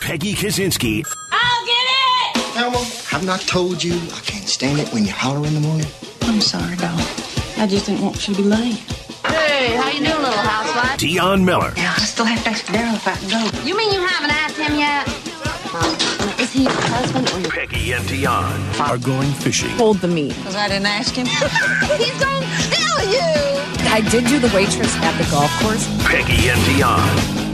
Peggy Kusinski, I'll get it! Thelma, have not told you I can't stand it when you holler in the morning? I'm sorry, doll. I just didn't want you to be late. Hey, how you doing, little housewife? Dionne Miller, Yeah, I still have to ask Daryl if I can go. You mean you haven't asked him yet? Um, is he your husband or your... Peggy and Dionne are going fishing. hold the meat. Because I didn't ask him. He's gonna kill you! I did do the waitress at the golf course. Peggy and Dionne.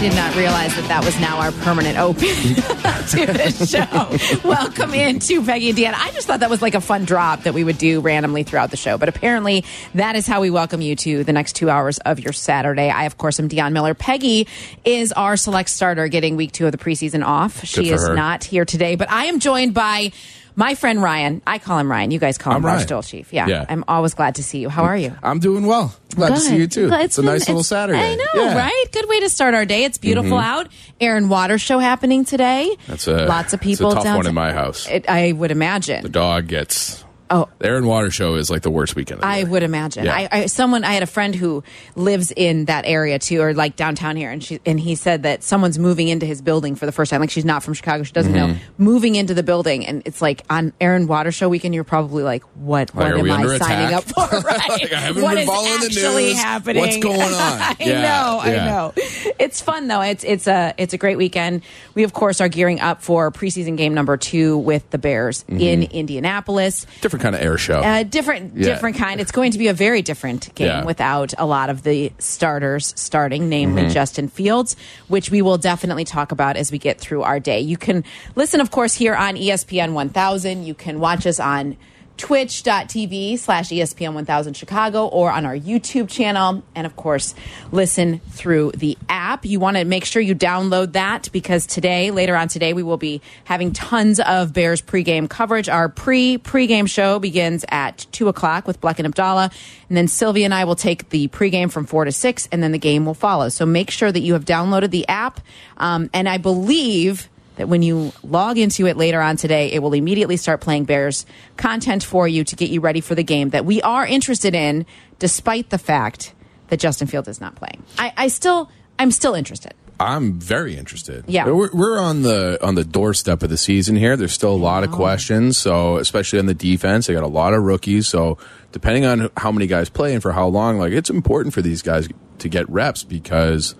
Did not realize that that was now our permanent open to the show. Welcome into Peggy and Dionne. I just thought that was like a fun drop that we would do randomly throughout the show. But apparently, that is how we welcome you to the next two hours of your Saturday. I, of course, am Dionne Miller. Peggy is our select starter getting week two of the preseason off. she is her. not here today, but I am joined by. My friend Ryan, I call him Ryan. You guys call him I'm Raj Ryan. Stoll Chief. Yeah, Yeah. I'm always glad to see you. How are you? I'm doing well. Glad to see you too. It's, a been- nice little it's- Saturday. I know, Yeah. Mm-hmm. right? Good way to start our day. It's beautiful out. Air and Water show happening today. That's a lots of it's a people. down- one in my house. It, I would imagine. The dog gets. Oh. The Air and Water show is like the worst weekend. The I would imagine. Yeah. I, I someone I had a friend who lives in that area too, or like downtown here, and she and he said that someone's moving into his building for the first time. Like she's not from Chicago, she doesn't Mm-hmm. know. Moving into the building, and it's like on Air and Water Show weekend. You're probably like, what? Like, what am I under signing attack? up for? Right? Like, I haven't What been is following the news. happening? What's going on? I Yeah, know. I know. It's fun though. It's it's a it's a great weekend. We of course are gearing up for preseason game number two with the Bears in Indianapolis different kind of air show. a different Yeah. different kind. It's going to be a very different game Yeah. without a lot of the starters starting, namely Mm-hmm. Justin Fields, which we will definitely talk about as we get through our day. You can listen, of course, here on ESPN 1000. You can watch us on twitch.tv slash ESPN 1000 Chicago or on our YouTube channel. And of course, listen through the app. You want to make sure you download that because today, later on today, we will be having tons of Bears pregame coverage. Our pre pregame show begins at two o'clock with Black and Abdallah. And then Sylvia and I will take the pregame from four to six and then the game will follow. So make sure that you have downloaded the app. Um, and I believe that when you log into it later on today, it will immediately start playing Bears content for you to get you ready for the game that we are interested in, despite the fact that Justin Fields is not playing. I, I still, I'm still interested. I'm very interested. Yeah. we're, we're on the on the doorstep of the season here. There's still a lot of questions. So especially on the defense, they got a lot of rookies. So depending on how many guys play and for how long, like it's important for these guys to get reps because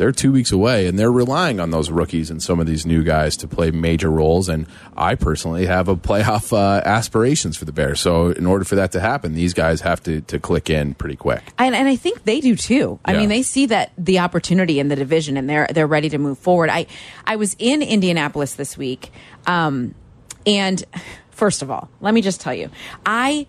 they're two weeks away and they're relying on those rookies and some of these new guys to play major roles. And I personally have a playoff uh, aspirations for the Bears. So in order for that to happen, these guys have to to click in pretty quick. And, and I think they do too. I Yeah. mean, they see that the opportunity in the division, and they're they're ready to move forward. I I was in Indianapolis this week, um, and first of all, let me just tell you, I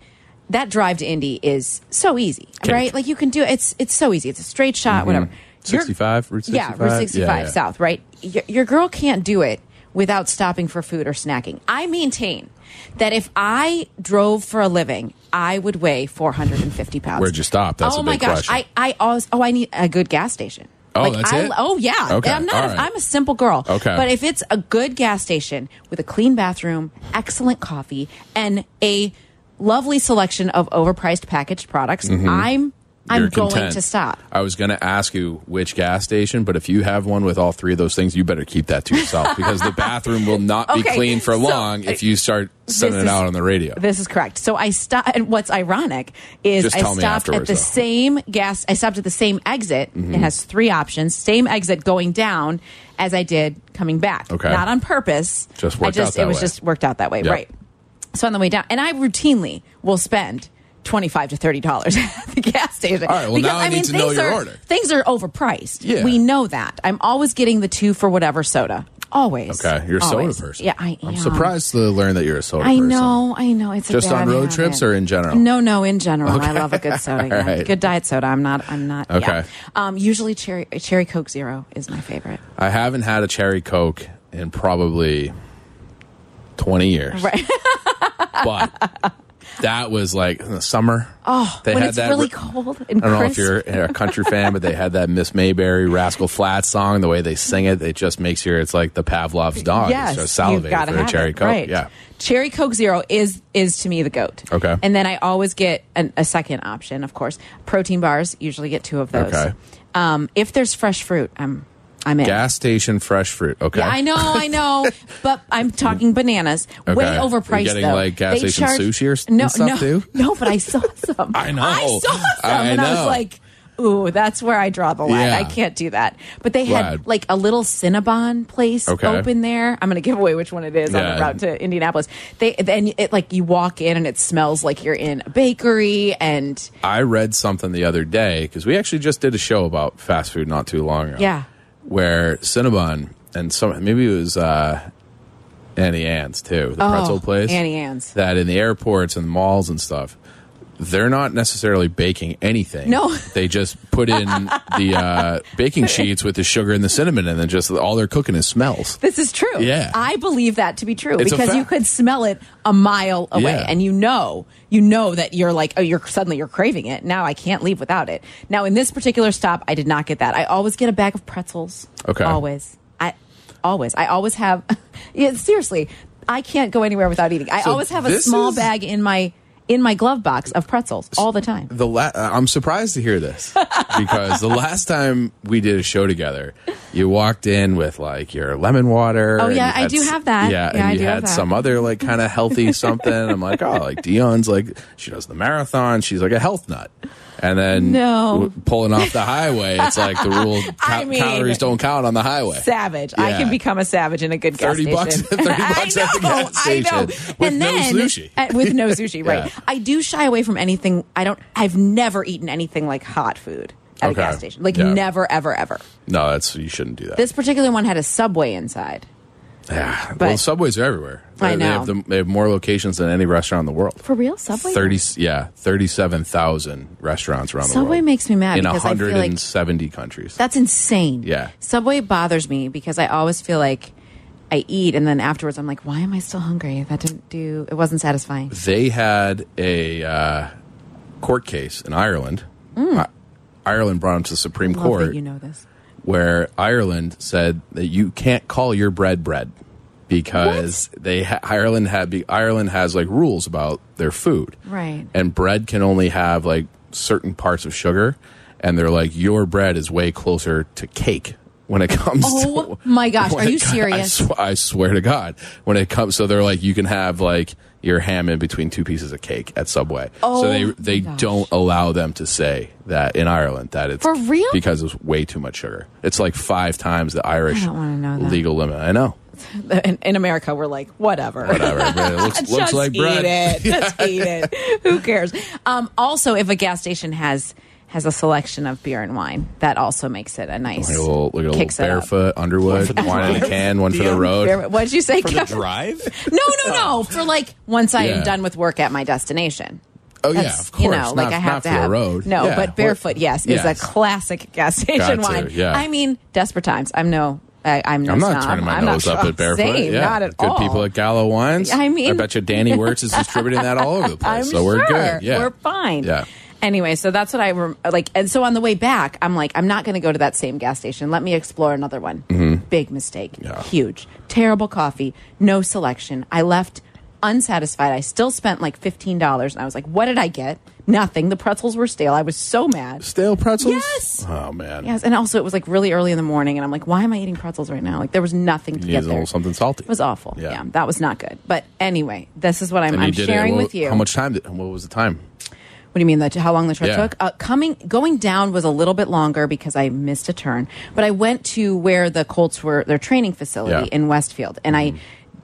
that drive to Indy is so easy, Cake. right? Like you can do it. It's it's so easy. It's a straight shot, whatever. You're- 65, Route Yeah, 65? Route 65 Yeah, yeah. South, right? Your, your girl can't do it without stopping for food or snacking. I maintain that if I drove for a living, I would weigh 450 pounds. Where'd you stop? That's oh a my gosh, question. I I always oh I need a good gas station. Oh, that's I, it? Oh yeah. Okay, I'm not. Right. I'm a simple girl. Okay. But if it's a good gas station with a clean bathroom, excellent coffee, and a lovely selection of overpriced packaged products, mm-hmm. I'm I'm. Going content. to stop. I was going to ask you which gas station, but if you have one with all three of those things, you better keep that to yourself because the bathroom will not be Okay, clean for so, long if you start sending it out on the radio. This is correct. So I stopped. And what's ironic is I stopped at the though. same gas. I stopped at the same exit. Mm-hmm. It has three options. Same exit going down as I did coming back. Okay. Not on purpose. Just I worked just out that it was way. just worked out that way. Yep. Right. So on the way down, and I routinely will spend. Twenty-five to thirty dollars at the gas station. All right, well, now I need to know things your are, order. Things are overpriced. Yeah. we know that. I'm always getting the two for whatever soda. Always. Okay, you're a Always. soda person. Yeah, I am. I'm surprised to learn that you're a soda person. I person. know, I know. It's a Just bad on road habit. trips or in general? No, no, in general. I love a good soda. yeah. Right. Good diet soda. I'm not. I'm not. yeah. Okay. Um, usually cherry cherry Coke Zero is my favorite. I haven't had a cherry Coke in probably 20 years. Right. But that was like the summer. Oh, They when had it's that really re- cold and I don't know if you're a country fan, but they had that Miss Mayberry Rascal Flat song. The way they sing it, it just makes you. It's like the Pavlov's dog. yes, it's just you've salivating for a cherry it, coke. Right. Yeah. Cherry Coke Zero is is to me the goat. Okay. And then I always get an, a second option, of course. Protein bars usually get two of those. Okay. Um, if there's fresh fruit, I'm I'm in. Gas station fresh fruit. Okay. Yeah, I know, I know, but I'm talking bananas. Way Okay. You overpriced. getting, though. like, gas They station charge- sushi or no, stuff, no, too? No, but I saw some. I know. I saw some, I and I was like, "Ooh, that's where I draw the line. Yeah. I can't do that." But they had Glad. like a little Cinnabon place Okay. open there. I'm going to give away which one it is on Yeah. the route to Indianapolis. They then it like you walk in and it smells like you're in a bakery, and I read something the other day because we actually just did a show about fast food not too long ago. Yeah. Where Cinnabon and some maybe it was uh, Auntie Anne's too, the pretzel place. Oh, Auntie Anne's. That in the airports and malls and stuff, they're not necessarily baking anything. No. they just put in the uh, baking sheets with the sugar and the cinnamon, and then just all they're cooking is smells. This is true. Yeah. I believe that to be true It's because you could smell it a mile away Yeah. and you know, you know that you're like, oh, you're suddenly you're craving it. Now I can't leave without it. Now in this particular stop, I did not get that. I always get a bag of pretzels. Okay. Always. I always. I always have yeah, seriously, I can't go anywhere without eating. I So always have a small is- bag in my in my glove box of pretzels all the time. The la- uh, I'm surprised to hear this because the last time we did a show together, you walked in with like your lemon water. Oh, yeah, I do s- have that. Yeah, Yeah, and I you had some other like kind of healthy something. I'm like, oh, like Dionne's like she does the marathon. She's like a health nut. And then No. pulling off the highway, it's like the rule: I mean- calories don't count on the highway. Savage. I can become a savage in a good gas 30 bucks- 30 bucks at the gas station I know. with and no then, sushi. uh, with no sushi, right? Yeah. I do shy away from anything. I don't. I've never eaten anything like hot food at Okay. a gas station. Like Yeah. never, ever, ever. No, that's you shouldn't do that. This particular one had a subway inside. Yeah, but- well, subways are everywhere. I They- They have, know. the, they have more locations than any restaurant in the world. For real, Subway. Thirty, yeah, thirty-seven thousand restaurants around the world. Subway makes me mad in because I feel like- hundred and seventy countries. That's insane. Yeah. Subway bothers me because I always feel like I eat and then afterwards I'm like, why am I still hungry? That didn't do. It wasn't satisfying. they had a uh, court case in Ireland. I- Ireland brought them to the Supreme Mm. Love Court, you know this. Where Ireland said that you can't call your bread bread because they ha- Ireland had Ireland has like rules about their food, Right. And bread can only have like certain parts of sugar, and they're like your bread is way closer to cake when it comes to Oh to my gosh, are it you I serious? sw- I swear to God, when it comes, so they're like, you can have like your ham in between two pieces of cake at Subway. Oh so they my they don't allow them to say that in Ireland that it's For real? because it's way too much sugar. It's like five times the Irish I don't wanna know that. legal limit. I know. In, in America, we're like, whatever. Whatever. but it looks, looks like bread. Eat it. Just eat it. Who cares? Um, also, if a gas station has has a selection of beer and wine, that also makes it a nice. Like a little, like a little kicks it up. barefoot Underwood, wine in a can, one for the road. Beer- What did you say? For the drive? No, no, no. Oh. For like once I am Yeah. done with work at my destination. Oh yeah, of course. You know, like Not- I have not to for have road. No, Yeah. but barefoot, yes, is a classic gas station Got to, wine. yeah. I mean, desperate times. I'm no. I, I'm no I'm not snob. turning my I'm nose not, up at barefoot. Same, yeah, not at good all. people at Gallo Wines. I mean- I bet you Danny Works is distributing that all over the place. I'm so we're sure. good. Yeah, We're fine. Yeah. Anyway, so that's what I rem- like. And so on the way back, I'm like, I'm not going to go to that same gas station. Let me explore another one. Mm-hmm. Big mistake. Yeah. Huge. Terrible coffee. No selection. I left unsatisfied. I still spent like $15. And I was like, what did I get? Nothing. The pretzels were stale. I was so mad. Stale pretzels. Yes. Oh man. Yes. And also, it was like really early in the morning. And I'm like, why am I eating pretzels right now? Like, there was nothing to You get there. little something salty. It was awful. Yeah. Yeah. That was not good. But anyway, this is what I'm, I'm sharing with you. How much time? Did, what was the time? What do you mean? That how long the trip Yeah. took? Uh, coming, going down was a little bit longer because I missed a turn. But I went to where the Colts were, their training facility Yeah. Mm-hmm. in Westfield, and I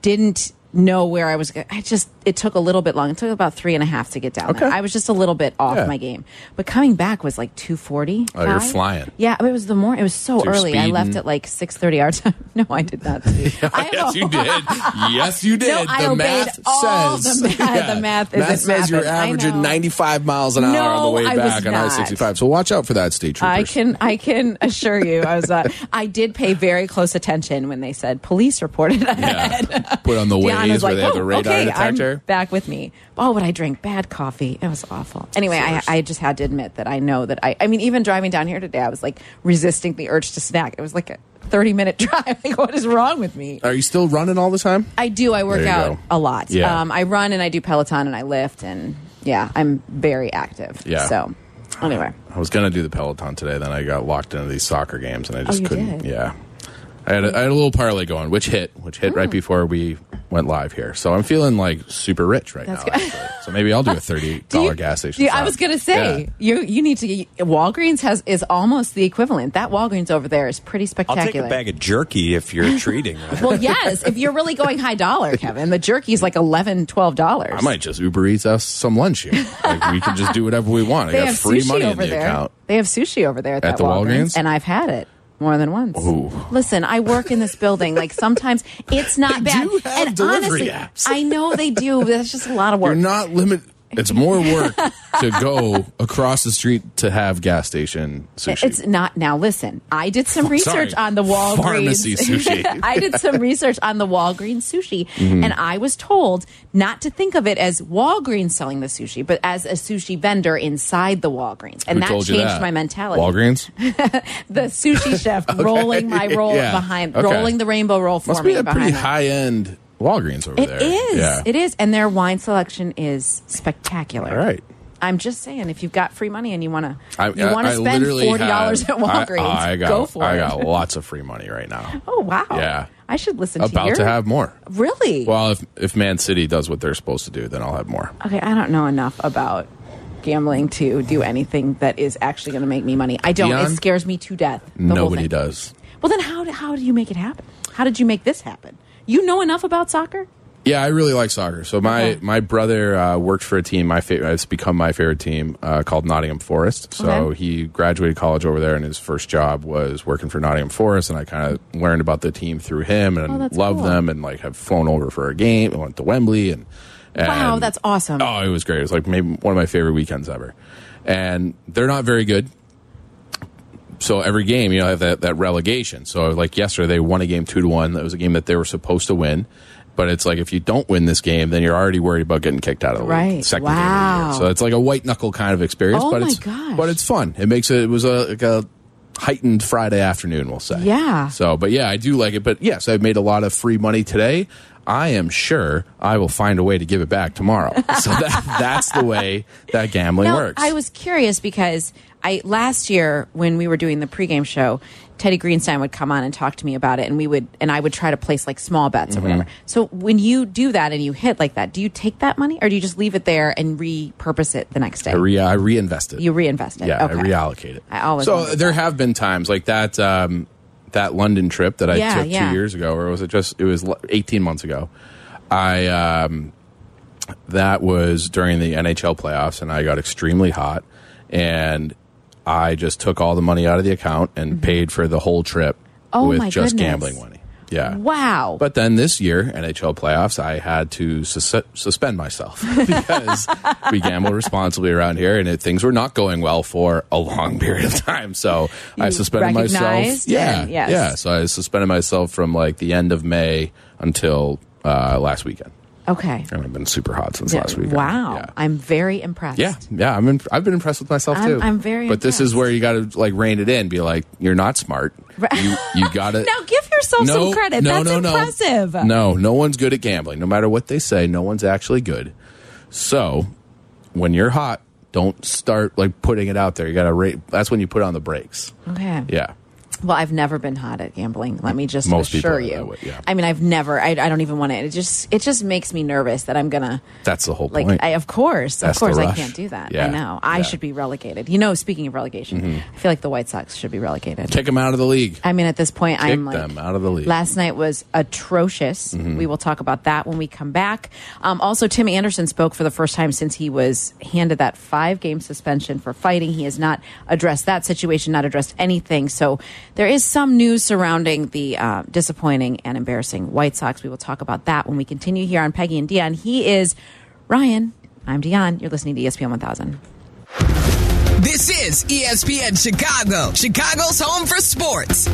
didn't know where I was. I just it took a little bit long. It took about three and a half to get down there. I was just a little bit off Yeah. my game. But coming back was like two forty. Oh, you're flying. Yeah, it was the morning. It was so you're early. I left at like six thirty our time. No, I did not. I yes, you did. Yes, you did. No, I the math all says the math- the math isn't says you're averaging 95 miles an hour on the No, way I back on not. I-65. So watch out for that, state troopers. I can I can assure you, I was uh, I did pay very close attention when they said police reported ahead. Yeah. Put on the way days was where like, they have the "Oh, radar okay, detector. I'm back with me." Oh, but I drank bad coffee. It was awful. Anyway, I, I just had to admit that I know that I. I mean, even driving down here today, I was like resisting the urge to snack. It was like a thirty minute drive. Like, what is wrong with me? Are you still running all the time? I do. I work out go. a lot. Yeah. Um, I run and I do Peloton and I lift and yeah, I'm very active. Yeah. So anyway, I was gonna do the Peloton today, then I got locked into these soccer games, and I just Oh, couldn't. did? Yeah, I had a, I had a little parlay going, which hit, which hit Hmm. right before we went live here. So I'm feeling like super rich right That's now. actually. So maybe I'll do a thirty dollar gas station. do you- I was gonna say Yeah. you you need to. Walgreens has is almost the equivalent. That Walgreens over there is pretty I'll spectacular. take a bag of jerky if you're treating. well, yes, if you're really going high dollar, Kevin, the jerky is like 11 dollars. I might just Uber Eats us some lunch here. Like we can just do whatever we want. I They got have free sushi money in over the there. account. They have sushi over there at, At that the Walgreens? and I've had it more than once. Listen, I work in this building. Like sometimes it's not bad. and honestly, apps. I know they do. But that's just a lot of work. You're not limit. It's more work to go across the street to have gas station sushi. It's not now. Listen, I did some research sorry. on the Walgreens Pharmacy sushi. I did some research on the Walgreens sushi, mm-hmm. and I was told not to think of it as Walgreens selling the sushi, but as a sushi vendor inside the Walgreens, and Who that changed that? my mentality. Walgreens the sushi chef rolling my roll Yeah. behind, Okay. rolling the rainbow roll for must me be a behind. pretty high end Walgreens over It there. is. Yeah. It is, and their wine selection is spectacular. All right. I'm just saying, if you've got free money and you want to, I, you want I- to I spend literally forty dollars have- at Walgreens, I, I got, go for it. I it. got lots of free money right now. Oh wow! Yeah. I should listen to About your. to have more. really. Well, if if Man City does what they're supposed to do, then I'll have more. okay, I don't know enough about gambling to do anything that is actually going to make me money. I don't. Dionne? It scares me to death. the whole Nobody thing. does. Well, then how do, how do you make it happen? How did you make this happen? You know enough about soccer? Yeah, I really like soccer. So my Okay. my brother uh, worked for a team. My favorite, it's become my favorite team uh, called Nottingham Forest. So Okay. he graduated college over there, and his first job was working for Nottingham Forest. And I kind of learned about the team through him, and Oh, loved cool. them, and like have flown over for a game. and went to Wembley, and, and Wow, that's awesome. Oh, it was great. It was like maybe one of my favorite weekends ever. And they're not very good. So every game, you know, have that, that relegation. So like yesterday, they won a game two to one. That was a game that they were supposed to win. But it's like if you don't win this game, then you're already worried about getting kicked out of the league. Right. Second game of the Wow. year. So it's like a white knuckle kind of experience. Oh but my it's, gosh. But it's fun. It makes it. It was a like a heightened Friday afternoon, we'll say. Yeah. So, but yeah, I do like it. But yes, I've made a lot of free money today. I am sure I will find a way to give it back tomorrow. so that, that's the way that gambling Now, works. I was curious because I last year when we were doing the pregame show, Teddy Greenstein would come on and talk to me about it, and we would and I would try to place like small bets Mm-hmm. or whatever. So when you do that and you hit like that, do you take that money or do you just leave it there and repurpose it the next day? I, re- I reinvest it. you reinvest it. Yeah, okay. I reallocate it. I always so there have been times like that. Um, that London trip that I Yeah, took yeah. two years ago, or was it just? It was eighteen months ago. I um, that was during the NHL playoffs, and I got extremely hot, and I just took all the money out of the account and paid for the whole trip Mm-hmm. Oh, with just goodness. gambling money. Yeah. Wow. But then this year, NHL playoffs, I had to sus- suspend myself because we gamble responsibly around here, and it, things were not going well for a long period of time. So I suspended myself. Yeah, yes. yeah. So I suspended myself from like the end of May until uh, last weekend, okay. and I've been super hot since last week. Wow. Yeah. I'm very impressed. Yeah, yeah, I'm. In, I've been impressed with myself I'm- too. I'm very But this is where you got to like rein it in. Be like, you're not smart. You you got to Now give yourself some credit. No, That's no, no. impressive. No, no one's good at gambling. No matter what they say, no one's actually good. So when you're hot, don't start like putting it out there. You got to rate. That's when you put on the brakes. Okay. Yeah. Well, I've never been hot at gambling. Let me just Most assure you. way, yeah. I mean, I've never. I, I don't even want to. It just it just makes me nervous that I'm gonna That's the whole like. point. I, of course, That's of course, I can't do that. Yeah. I know. I Yeah. should be relegated. You know, speaking of relegation, I feel like the White Sox should be relegated. Kick them out of the league. I mean, at this point, Kick I'm like them out of the league. Last night was atrocious. Mm-hmm. We will talk about that when we come back. Um, also, Tim Anderson spoke for the first time since he was handed that five game suspension for fighting. He has not addressed that situation, not addressed anything. So there is some news surrounding the uh, disappointing and embarrassing White Sox. We will talk about that when we continue here on Peggy and Dionne. He is Ryan. I'm Dionne. You're listening to ESPN 1000. This is ESPN Chicago, Chicago's home for sports.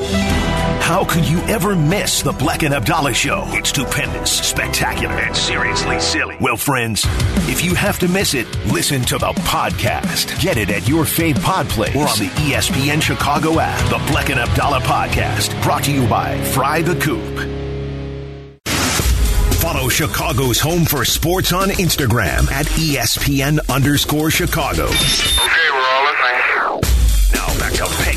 How could you ever miss the Black and Abdallah show? It's stupendous, spectacular, and seriously silly. Well, friends, if you have to miss it, listen to the podcast. Get it at your fave pod place or on the ESPN Chicago app. The Black and Abdallah podcast, brought to you by Fry the Coop. Follow Chicago's Home for Sports on Instagram at ESPN underscore Chicago. Okay, we're all listening. Now back to Peggy and Dionne.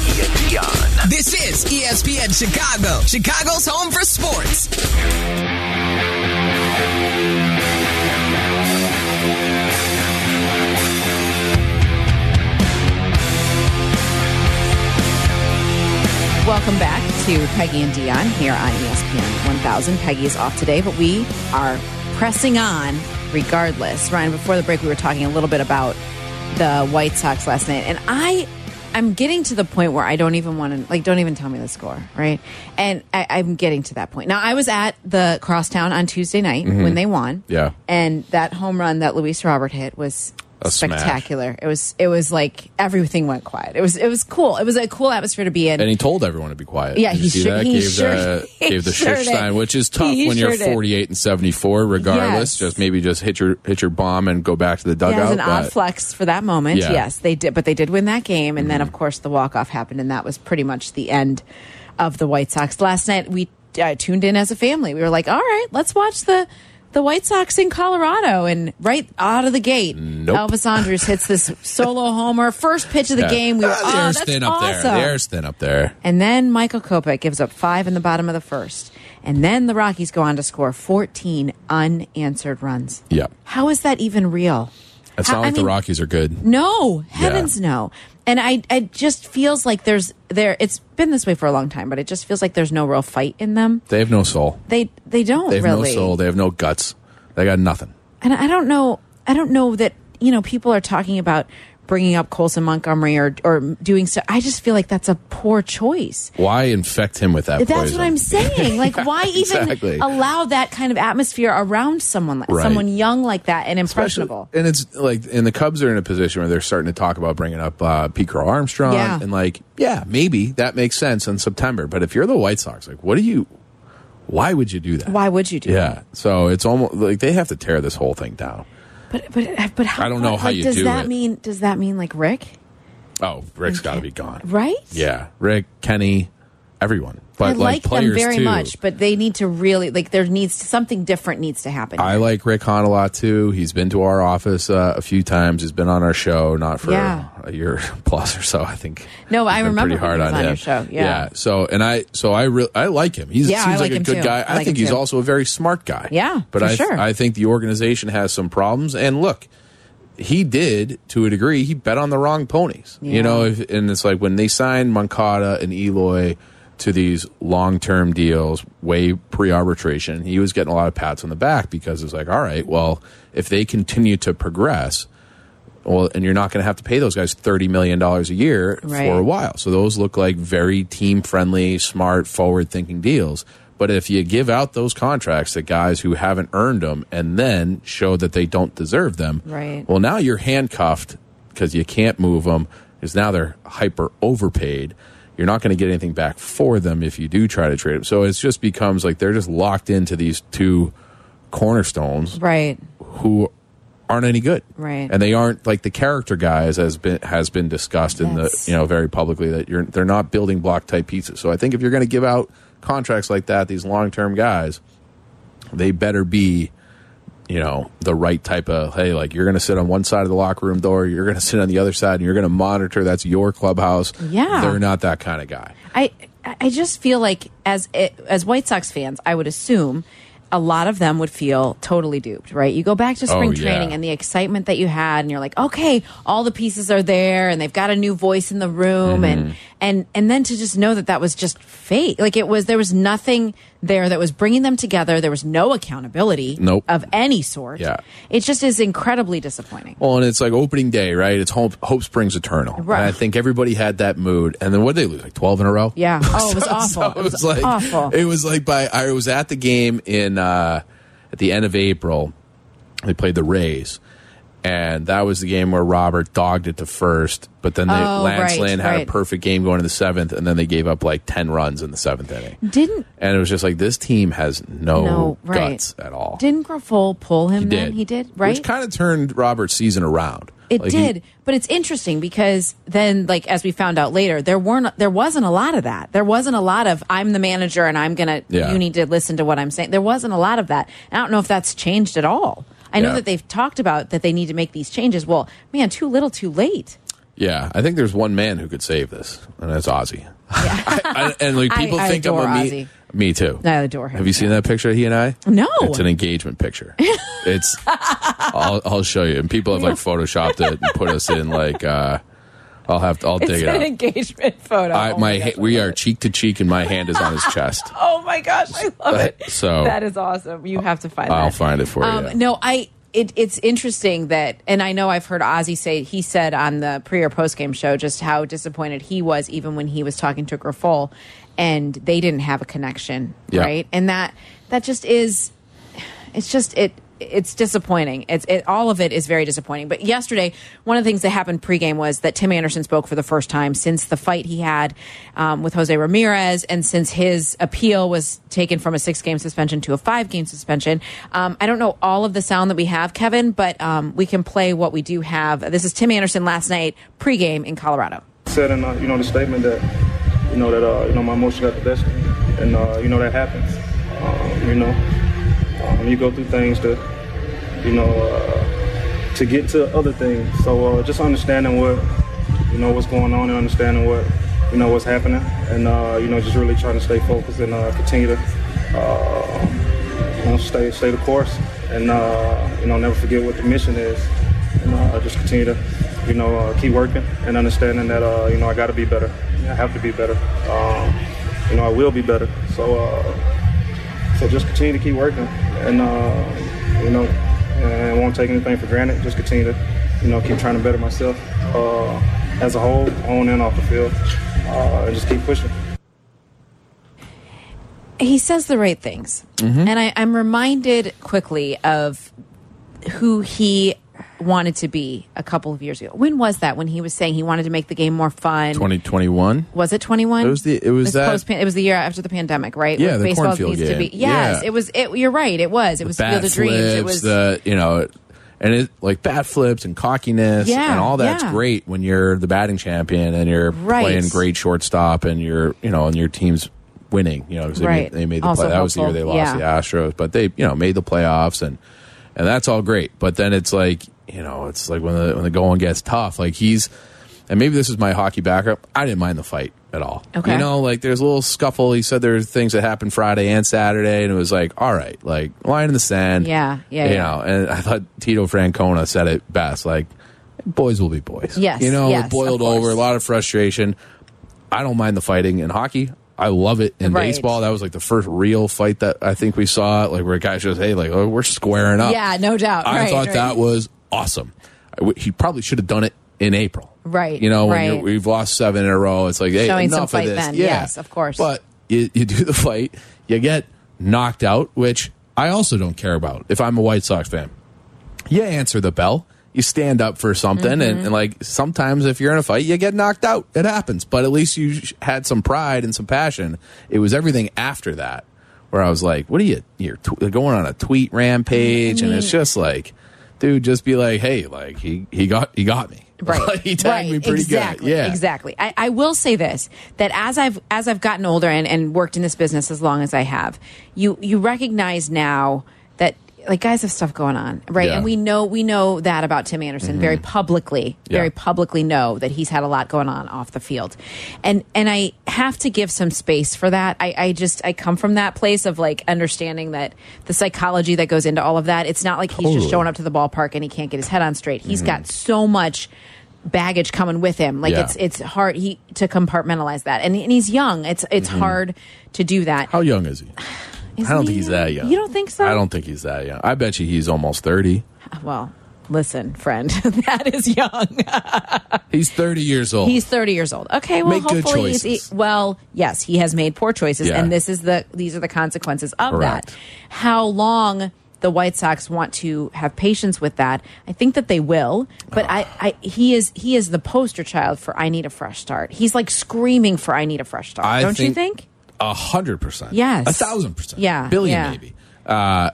This is ESPN Chicago, Chicago's home for sports. Welcome back to Peggy and Dionne here on ESPN 1000. Peggy is off today, but we are pressing on regardless. Ryan, before the break, we were talking a little bit about the White Sox last night, and I. I'm getting to the point where I don't even want to like. Don't even tell me the score, right? And I, I'm getting to that point now. I was at the Crosstown on Tuesday night when they won, Mm-hmm. Yeah. and that home run that Luis Robert hit was A smash. spectacular. It was. It was like everything went quiet. It was. It was cool. It was a cool atmosphere to be in. And he told everyone to be quiet. Yeah, Did he sure- that? he gave sure- the he gave the sure did. Which is tough He when you're sure did. 48 and 74. Regardless, Yes. just maybe just hit your hit your bomb and go back to the Yeah, dugout. it was an odd flex for that moment. Yeah. Mm-hmm. Yes, they did, but they did win that game, and then of course the walk off happened, and that was pretty much the end of the White Sox. Last night we uh, tuned in as a family. We were like, "All right, let's watch the." The White Sox in Colorado, and right out of the gate, Nope. Elvis Andrus hits this solo homer. First pitch of the Yeah. game, we were, oh, the air's that's thin up awesome. there. The air's thin up there. And then Michael Kopech gives up five in the bottom of the first. And then the Rockies go on to score 14 unanswered runs. Yeah. How is that even real? It's not I like the Rockies are good. No, heavens no. And I, it just feels like there's there. It's been this way for a long time, but it just feels like there's no real fight in them. They have no soul. They they don't They have really. no soul. They have no guts. They got nothing. And I don't know. I don't know that you know people are talking about bringing up Colson Montgomery or or doing so. I just feel like that's a poor choice. Why infect him with that? That's poison? what I'm saying. Like, why even exactly. allow that kind of atmosphere around someone, like Right. someone young like that and Especially- impressionable? And it's like, and the Cubs are in a position where they're starting to talk about bringing up uh, Pete Crow Armstrong, Yeah. and like, yeah, maybe that makes sense in September. But if you're the White Sox, like, what do you? Why would you do that? Why would you do that? Yeah, so it's almost like they have to tear this whole thing down. But but but how? I don't know how like, you does do that it. mean? Does that mean like Rick? Oh, Rick's got to be gone. Right? Yeah, Rick, Kenny, everyone. But I like, them very too. much, but they need to really like there needs something different needs to happen. I like Rick Hahn a lot too. He's been to our office uh, a few times. He's been on our show, not for Yeah. a year plus or so. I think. No, I remember pretty hard he on, on him. your show. Yeah. yeah. So and I, so I really, I like him. He's Yeah, seems like like, a good too. guy. I like think he's too. also a very smart guy. Yeah, but I, sure. I think the organization has some problems. And look, he did to a degree. He bet on the wrong ponies. Yeah. You know, if, and it's like when they signed Moncada and Eloy to these long-term deals way pre-arbitration he was getting a lot of pats on the back because it's like all right well if they continue to progress well and you're not going to have to pay those guys 30 million dollars a year Right. for a while so those look like very team friendly smart forward thinking deals but if you give out those contracts to guys who haven't earned them and then show that they don't deserve them Right. well now you're handcuffed because you can't move them because now they're hyper overpaid you're not going to get anything back for them if you do try to trade them so it just becomes like they're just locked into these two cornerstones right. who aren't any good. Right. And they aren't like the character guys as been has been discussed in the you know very publicly that you're they're not building block type pieces. So I think if you're going to give out contracts like that, these long term guys, they better be you know the right type of hey like you're going to sit on one side of the locker room door you're going to sit on the other side and you're going to monitor that's your clubhouse Yeah. they're not that kind of guy I I just feel like as as White Sox fans, I would assume a lot of them would feel totally duped, right? You go back to spring Oh, yeah. training and the excitement that you had, and you're like, okay, all the pieces are there, and they've got a new voice in the room, Mm-hmm. and and and then to just know that that was just fake, like it was there was nothing there that was bringing them together. There was no accountability, Nope. of any sort. Yeah. it just is incredibly disappointing. Well, and it's like opening day, right? It's hope, hope springs eternal. Right. And I think everybody had that mood. And then what did they lose? Like 12 in a row? Yeah. Oh, it was So- awful. so It was like, awful. It was like by, I was at the game in, uh, at the end of April. They played the Rays. And that was the game where Robert dogged it to first, but then they, Oh, Lance right, Lynn had right. a perfect game going to the seventh, and then they gave up like 10 runs in the seventh inning. Didn't And it was just like, this team has no, No, right. guts at all. didn't Grifol pull him? he then? did. He did. Right. Which kind of turned Robert's season around. It Like, he- did, but it's interesting because then, like as we found out later, there weren't, there wasn't a lot of that. There wasn't a lot of I'm the manager and I'm gonna. Yeah. You need to listen to what I'm saying. There wasn't a lot of that. I don't know if that's changed at all. I know Yeah. that they've talked about that they need to make these changes. Well, man, too little, too late. Yeah, I think there's one man who could save this, and that's Ozzie. I, I, and like people I think I'm a me. Ozzie. Me too. I adore him. Have you seen that picture of he and I? No. It's an engagement picture. It's. I'll, I'll show you. And people have like photoshopped it and put us in like. uh I'll have to. I'll It's dig it It's an engagement photo. I, Oh my gosh, we are it. cheek to cheek, and my hand is on his chest. Oh my gosh, I love it. So- that is awesome. You have to find I'll that. find it for Um, you. No, I. It, it's interesting that, and I know I've heard Ozzie say he said on the pre or post game show just how disappointed he was, even when he was talking to Grifol, and they didn't have a connection, Yeah. right? And that that just is, it's just it. It's disappointing. It's it, all of it is very disappointing. But yesterday, one of the things that happened pregame was that Tim Anderson spoke for the first time since the fight he had um, with Jose Ramirez, and since his appeal was taken from a six-game suspension to a five-game suspension. Um, I don't know all of the sound that we have, Kevin, but um, we can play what we do have. This is Tim Anderson last night pregame in Colorado. said in uh, you know the statement that you know that uh, you know my emotion got the best of me, and uh, you know that happens. Um, you know, um, you go through things to you know uh, to get to other things. So uh, just understanding what you know what's going on and understanding what you know what's happening, and uh, you know just really trying to stay focused and uh, continue to uh, you know stay stay the course, and uh, you know never forget what the mission is, and just continue to you know keep working and understanding that you know I got to be better. I have to be better. Um, you know I will be better. So so just continue to keep working, and uh, you know and won't take anything for granted. Just continue to you know keep trying to better myself uh, as a whole, on and off the field, uh, and just keep pushing. he says the right things. Mm-hmm. And I, I'm reminded quickly of who he wanted to be a couple of years ago. When was that? When he was saying he wanted to make the game more fun. 2021. Was it 21? It was the- it was that- post it was the year after the pandemic, right? Yeah, the baseball cornfield needs to be. Yes, Yeah. it was it, you're right, it was. It was bat Field of Dreams. It was the you know, and it like bat flips and cockiness Yeah, and all that's yeah. great when you're the batting champion and you're Right. playing great shortstop and you're you know and your team's winning. You know, 'cause they, Right. made, they made the Also play. That was the year they lost yeah. the Astros, but they you know made the playoffs and and that's all great. But then it's like you know it's like when the when the going gets tough, like he's. And maybe this is my hockey background. I didn't mind the fight at all. Okay. You know, like there's a little scuffle. He said there were things that happened Friday and Saturday, and it was like, all right, like line in the sand. Yeah, yeah, You yeah. know, and I thought Tito Francona said it best. Like, boys will be boys. Yes, You know, yes, it boiled over, a lot of frustration. I don't mind the fighting in hockey. I love it in Right. baseball. That was like the first real fight that I think we saw, like where guys just, hey, like, oh, we're squaring up. Yeah, no doubt. I Right, thought right. that was awesome. He probably should have done it in April. Right, You know, when right. we've lost seven in a row, it's like, hey, Showing some enough fight of this. then. Yeah. Yes, of course. But you, you do the fight, you get knocked out, which I also don't care about if I'm a White Sox fan. You answer the bell. You stand up for something, Mm-hmm. and, and like sometimes if you're in a fight, you get knocked out. It happens, but at least you had some pride and some passion. It was everything after that where I was like, "What are you? You're going on a tweet rampage," and it's just like, dude, just be like, "Hey, like he he got he got me, Right. he tagged right. me pretty exactly. good, yeah, Exactly. I, I will say this that as I've as I've gotten older and, and worked in this business as long as I have, you you recognize now that like guys have stuff going on, right? Yeah. And we know we know that about Tim Anderson very mm-hmm. publicly, Yeah. very publicly know that he's had a lot going on off the field. And and I have to give some space for that. I, I just I come from that place of like understanding that the psychology that goes into all of that. It's not like he's just showing up to the ballpark and he can't get his head on straight. He's got mm-hmm. so much baggage coming with him. Like Yeah. it's it's hard he to compartmentalize that. And, and he's young. It's it's mm-hmm. hard to do that. How young is he? Isn't I don't he think he's that young. You don't think so? I don't think he's that young. I bet you he's almost thirty. Well, listen, friend, that is young. He's thirty years old. He's 30 years old. Okay, well, Make hopefully, he's- well, yes, he has made poor choices, Yeah. and this is the these are the consequences of Correct. that. How long the White Sox want to have patience with that. I think that they will, but I, I he is he is the poster child for I need a fresh start. He's like screaming for I need a fresh start. I Don't you think- think? A hundred percent. Yes. A thousand percent. Yeah, Billion yeah. maybe. Uh,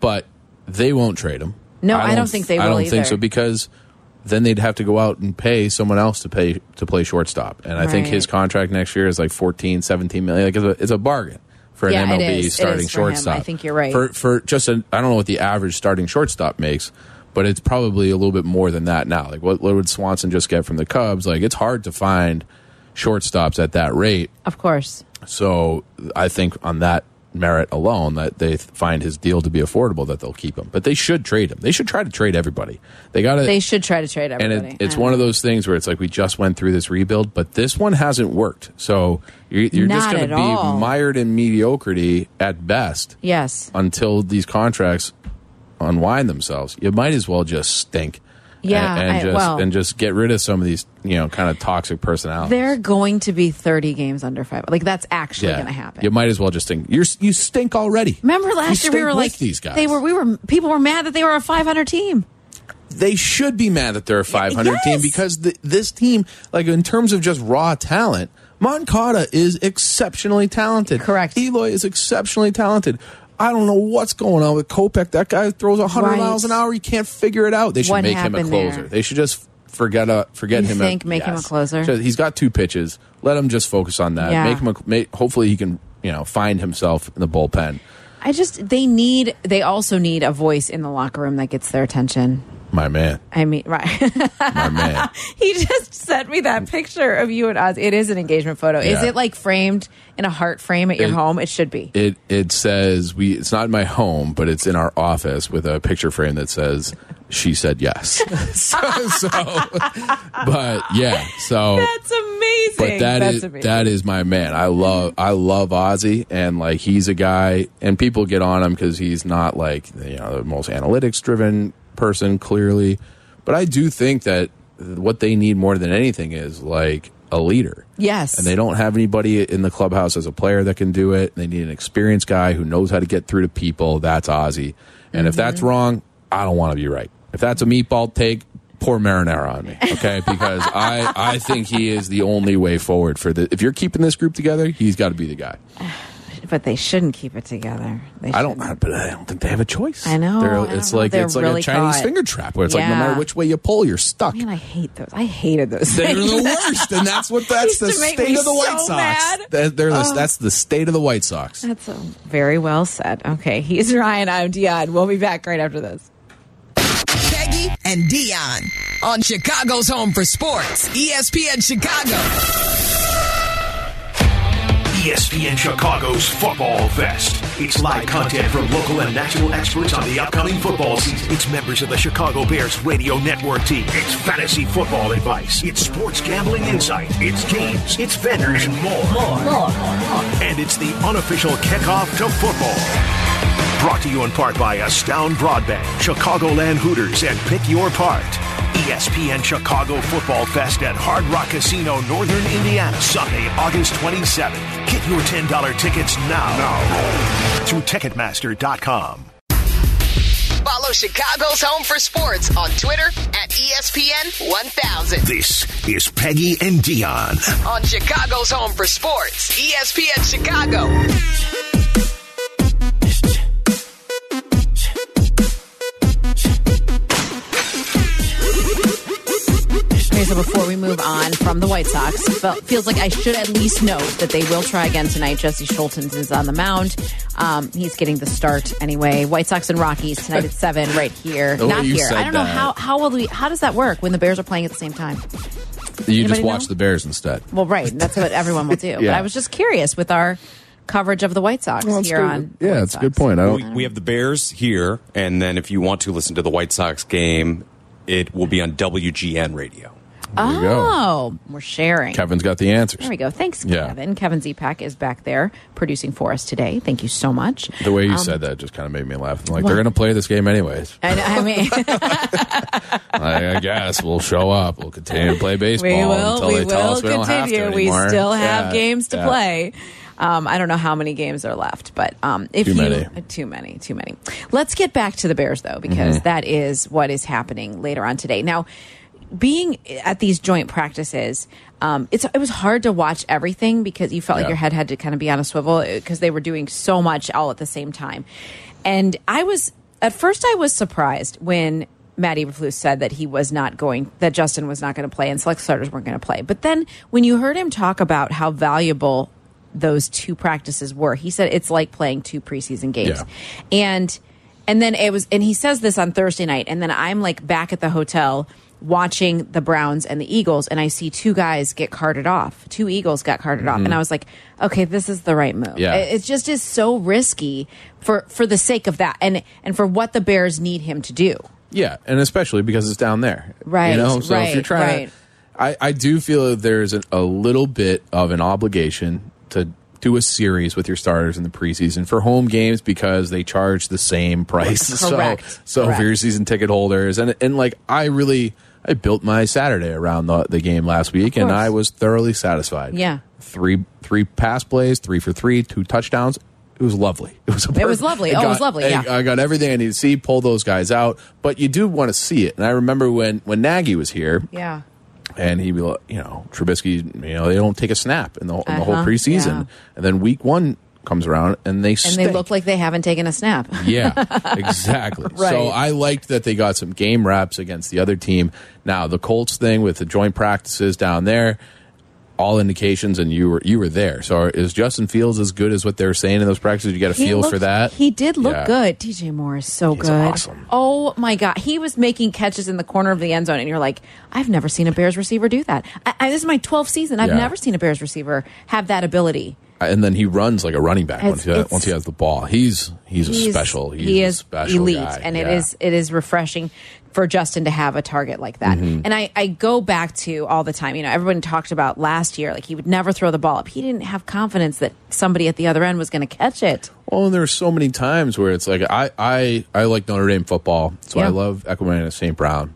but they won't trade him. No, I don't think they will. I don't think so because then they'd have to go out and pay someone else to pay to play shortstop. And I think his contract next year is like 14, 17 million. Like it's a, it's a bargain for an Yeah, it MLB. Starting for him. shortstop. I think you're right. For for just I don't know what the average starting shortstop makes, but it's probably a little bit more than that now. Like what, what would Swanson just get from the Cubs? Like it's hard to find shortstops at that rate. Of course. So I think on that merit alone, that they find his deal to be affordable, that they'll keep him. But they should trade him. They should try to trade everybody. They got to. They should try to trade and everybody. it, it's one of those things where it's like we just went through this rebuild, but this one hasn't worked. So you're, you're just going to be all. mired in mediocrity at best Yes. until these contracts unwind themselves. You might as well just stink. Yeah, and, and I- just well- and just get rid of some of these, you know, kind of toxic personalities. They're going to be 30 games under five. Like that's actually going to happen. You might as well just stink. You're you stink already. Remember You last year we were like these guys. They were we were people were mad that they were a 500 team. they should be mad that they're a 500 Yes. team because th this team, like in terms of just raw talent, Moncada is exceptionally talented. Correct. Eloy is exceptionally talented. I don't know what's going on with Kopech. That guy throws 100 Right. miles an hour. You can't figure it out. They should What make him a closer. there? They should just forget uh, forget You him. think make him a closer? Just- He's got two pitches. Let him just focus on that. Yeah. Make him. A, make, hopefully, he can you know find himself in the bullpen. I just they need they also need a voice in the locker room that gets their attention. My man. I mean, right. My man. he just sent me that picture of you and Oz. It is an engagement photo. Is it like framed in a heart frame at your It- home? It should be. It it says we. It's not in my home, but it's in our office with a picture frame that says she said yes. so, so, but yeah. So That's amazing. but that That's is amazing. that is my man. I love I love Ozzie, and like he's a guy, and people get on him because he's not like you know the most analytics driven person, clearly. But I do think that what they need more than anything is like a leader. Yes. And they don't have anybody in the clubhouse as a player that can do it. They need an experienced guy who knows how to get through to people. That's Ozzie. And if that's Mm-hmm. wrong, I don't want to be right. If that's a meatball take, pour marinara on me, okay? Because I I think he is the only way forward for the. If you're keeping this group together, he's got to be the guy. But they shouldn't keep it together. They I don't, shouldn't. but I don't think they have a choice. I know, They're- I don't it's know. like They're it's like really a Chinese caught. finger trap where it's like no Yeah. matter which way you pull, you're stuck. Man, I hate those. I hated those. They're things. the worst, and that's what that's Used the to make state me of the White so Sox. mad. That- they're the- Oh. That's the state of the White Sox. That's uh, very well said. Okay, he's Ryan. I'm Dionne. We'll be back right after this. Peggy and Dionne on Chicago's Home for Sports, ESPN Chicago. ESPN Chicago's Football Fest. It's live content from local and national experts on the upcoming football season. It's members of the Chicago Bears radio network team. It's fantasy football advice. It's sports gambling insight. It's games. It's vendors and more. More. More. And it's the unofficial kickoff to football. Brought to you in part by Astound Broadband, Chicagoland Hooters, and Pick Your Part. ESPN Chicago Football Fest at Hard Rock Casino, Northern Indiana, Sunday, August 27th. Get your $10 tickets now, now through Ticketmaster.com. Follow Chicago's Home for Sports on Twitter at ESPN 1000. This is Peggy and Dionne. On Chicago's Home for Sports, ESPN Chicago. Before we move on from the White Sox, felt, feels like I should at least note that they will try again tonight. Jesse Scholtens is on the mound. Um, he's getting the start anyway. White Sox and Rockies tonight at seven, right here. The way Not you here. said I don't know that. how how will we how does that work when the Bears are playing at the same time? You Anybody just watch know? the Bears instead. Well, right. That's what everyone will do. But I was just curious with our coverage of the White Sox Well, that's here good. on. Yeah, White it's a good point. I don't. we have the Bears here, and then if you want to listen to the White Sox game, it will be on WGN radio. There. Oh, we're sharing. Kevin's got the answers. There we go. Thanks, Yeah. Kevin. Kevin Zepak is back there producing for us today. Thank you so much. The way you Um, said that just kind of made me laugh. I'm like, they're going to play this game anyways. And I mean, I, I guess we'll show up. We'll continue to play baseball we will. until We they tell will us we don't have to continue. We still have Yeah, games to yeah. play. Um, I don't know how many games are left, but um, if Too you many. uh, too many, too many. Let's get back to the Bears though, because Mm-hmm. that is what is happening later on today. Now, being at these joint practices, um, it's it was hard to watch everything because you felt like your head had to kind of be on a swivel because they were doing so much all at the same time. And I was at first I was surprised when Matt Eberflus said that he was not going, that Justin was not going to play and select starters weren't going to play. But then when you heard him talk about how valuable those two practices were, he said it's like playing two preseason games. And and then it was and he says this on Thursday night and then I'm like back at the hotel watching the Browns and the Eagles and I see two guys get carted off. Two Eagles got carted off and I was like, okay, this is the right move. Mm-hmm. Yeah. It, just is so risky for for the sake of that and and for what the Bears need him to do. Yeah, and especially because it's down there, Right, You know, so if you're trying right. to, I, I do feel that there's a, a little bit of an obligation to do a series with your starters in the preseason for home games because they charge the same price. Correct, So, so correct. for your season ticket holders, and and like I really, I built my Saturday around the, the game last week, and. I was thoroughly satisfied. Yeah. three three pass plays, three for three, two touchdowns. It was lovely. It was. A It was lovely. I Oh, it was got- lovely, I- yeah. I got everything I needed to see. Pull those guys out, but you do want to see it. And I remember when when Nagy was here, Yeah. And he'd be like, you know, Trubisky, you know, they don't take a snap in the, in the whole Uh-huh, preseason, yeah. and then week one comes around and they And they look like they haven't taken a snap. yeah, exactly. Right. So I liked that they got some game reps against the other team. Now the Colts thing with the joint practices down there, all indications, and you were you were there. So is Justin Fields as good as what they're saying in those practices? You got a He feel for that. He did look Yeah. good. DJ Moore is so He's good. awesome. Oh my god, he was making catches in the corner of the end zone, and you're like, I've never seen a Bears receiver do that. I, I, this is my 12th season. I've Yeah. never seen a Bears receiver have that ability. Uh, and then he runs like a running back It's- once he, once he has the ball. He's he's, a special. He's he a is special elite, guy. and it Yeah. is it is refreshing for Justin to have a target like that. Mm-hmm. And I, I go back to all the time. You know, everyone talked about last year, like he would never throw the ball up. He didn't have confidence that somebody at the other end was going to catch it. Well, and there's so many times where it's like I I I like Notre Dame football, so I Yeah. love Equanimeous St. Brown.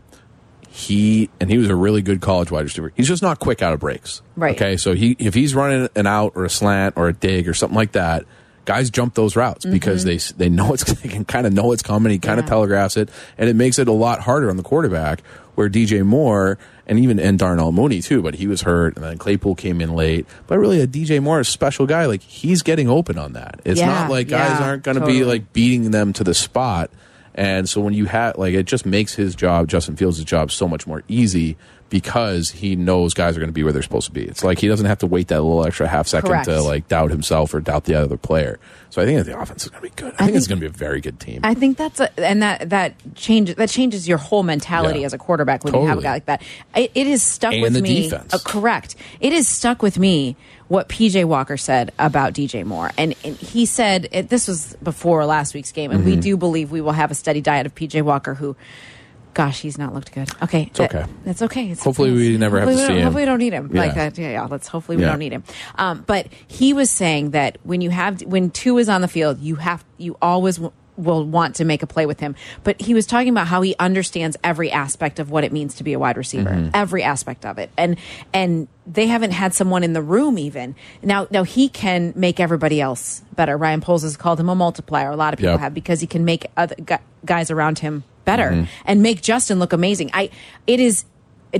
He and he was a really good college wide receiver. He's just not quick out of breaks. Right. Okay, so he if he's running an out or a slant or a dig or something like that, guys jump those routes because they they know it's they can kind of know it's coming. He kind of Mm-hmm. Yeah. telegraphs it, and it makes it a lot harder on the quarterback. Where DJ Moore and even and Darnell Mooney too, but he was hurt, and then Claypool came in late. But really, a DJ Moore is a special guy. Like he's getting open on that. It's Yeah, not like guys yeah, aren't going to totally. be like beating them to the spot. And so when you have like it just makes his job, Justin Fields' job, so much more easy because he knows guys are going to be where they're supposed to be. It's like he doesn't have to wait that little extra half second Correct. to like doubt himself or doubt the other player. So I think that the offense is going to be good. I, think, it's going to be a very good team. I think that's a, and that that changes that changes your whole mentality Yeah. as a quarterback when you have a guy like that. It, it is stuck And with the me. defense. Uh, correct. It is stuck with me what PJ Walker said about DJ Moore, and, and he said it, this was before last week's game, and Mm-hmm. we do believe we will have a steady diet of PJ Walker who. Gosh, he's not looked good. Okay, it's okay. It's okay. It's Hopefully we never have to see him. Hopefully we don't need him like Yeah. that. Yeah, yeah. Let's hopefully we Yeah. don't need him. Um, but he was saying that when you have when two is on the field, you have you always w- will want to make a play with him. But he was talking about how he understands every aspect of what it means to be a wide receiver, Mm-hmm. every aspect of it, and and they haven't had someone in the room even now. Now he can make everybody else better. Ryan Poles has called him a multiplier. A lot of people Yep. have because he can make other guys around him better Mm-hmm. and make Justin look amazing. I it is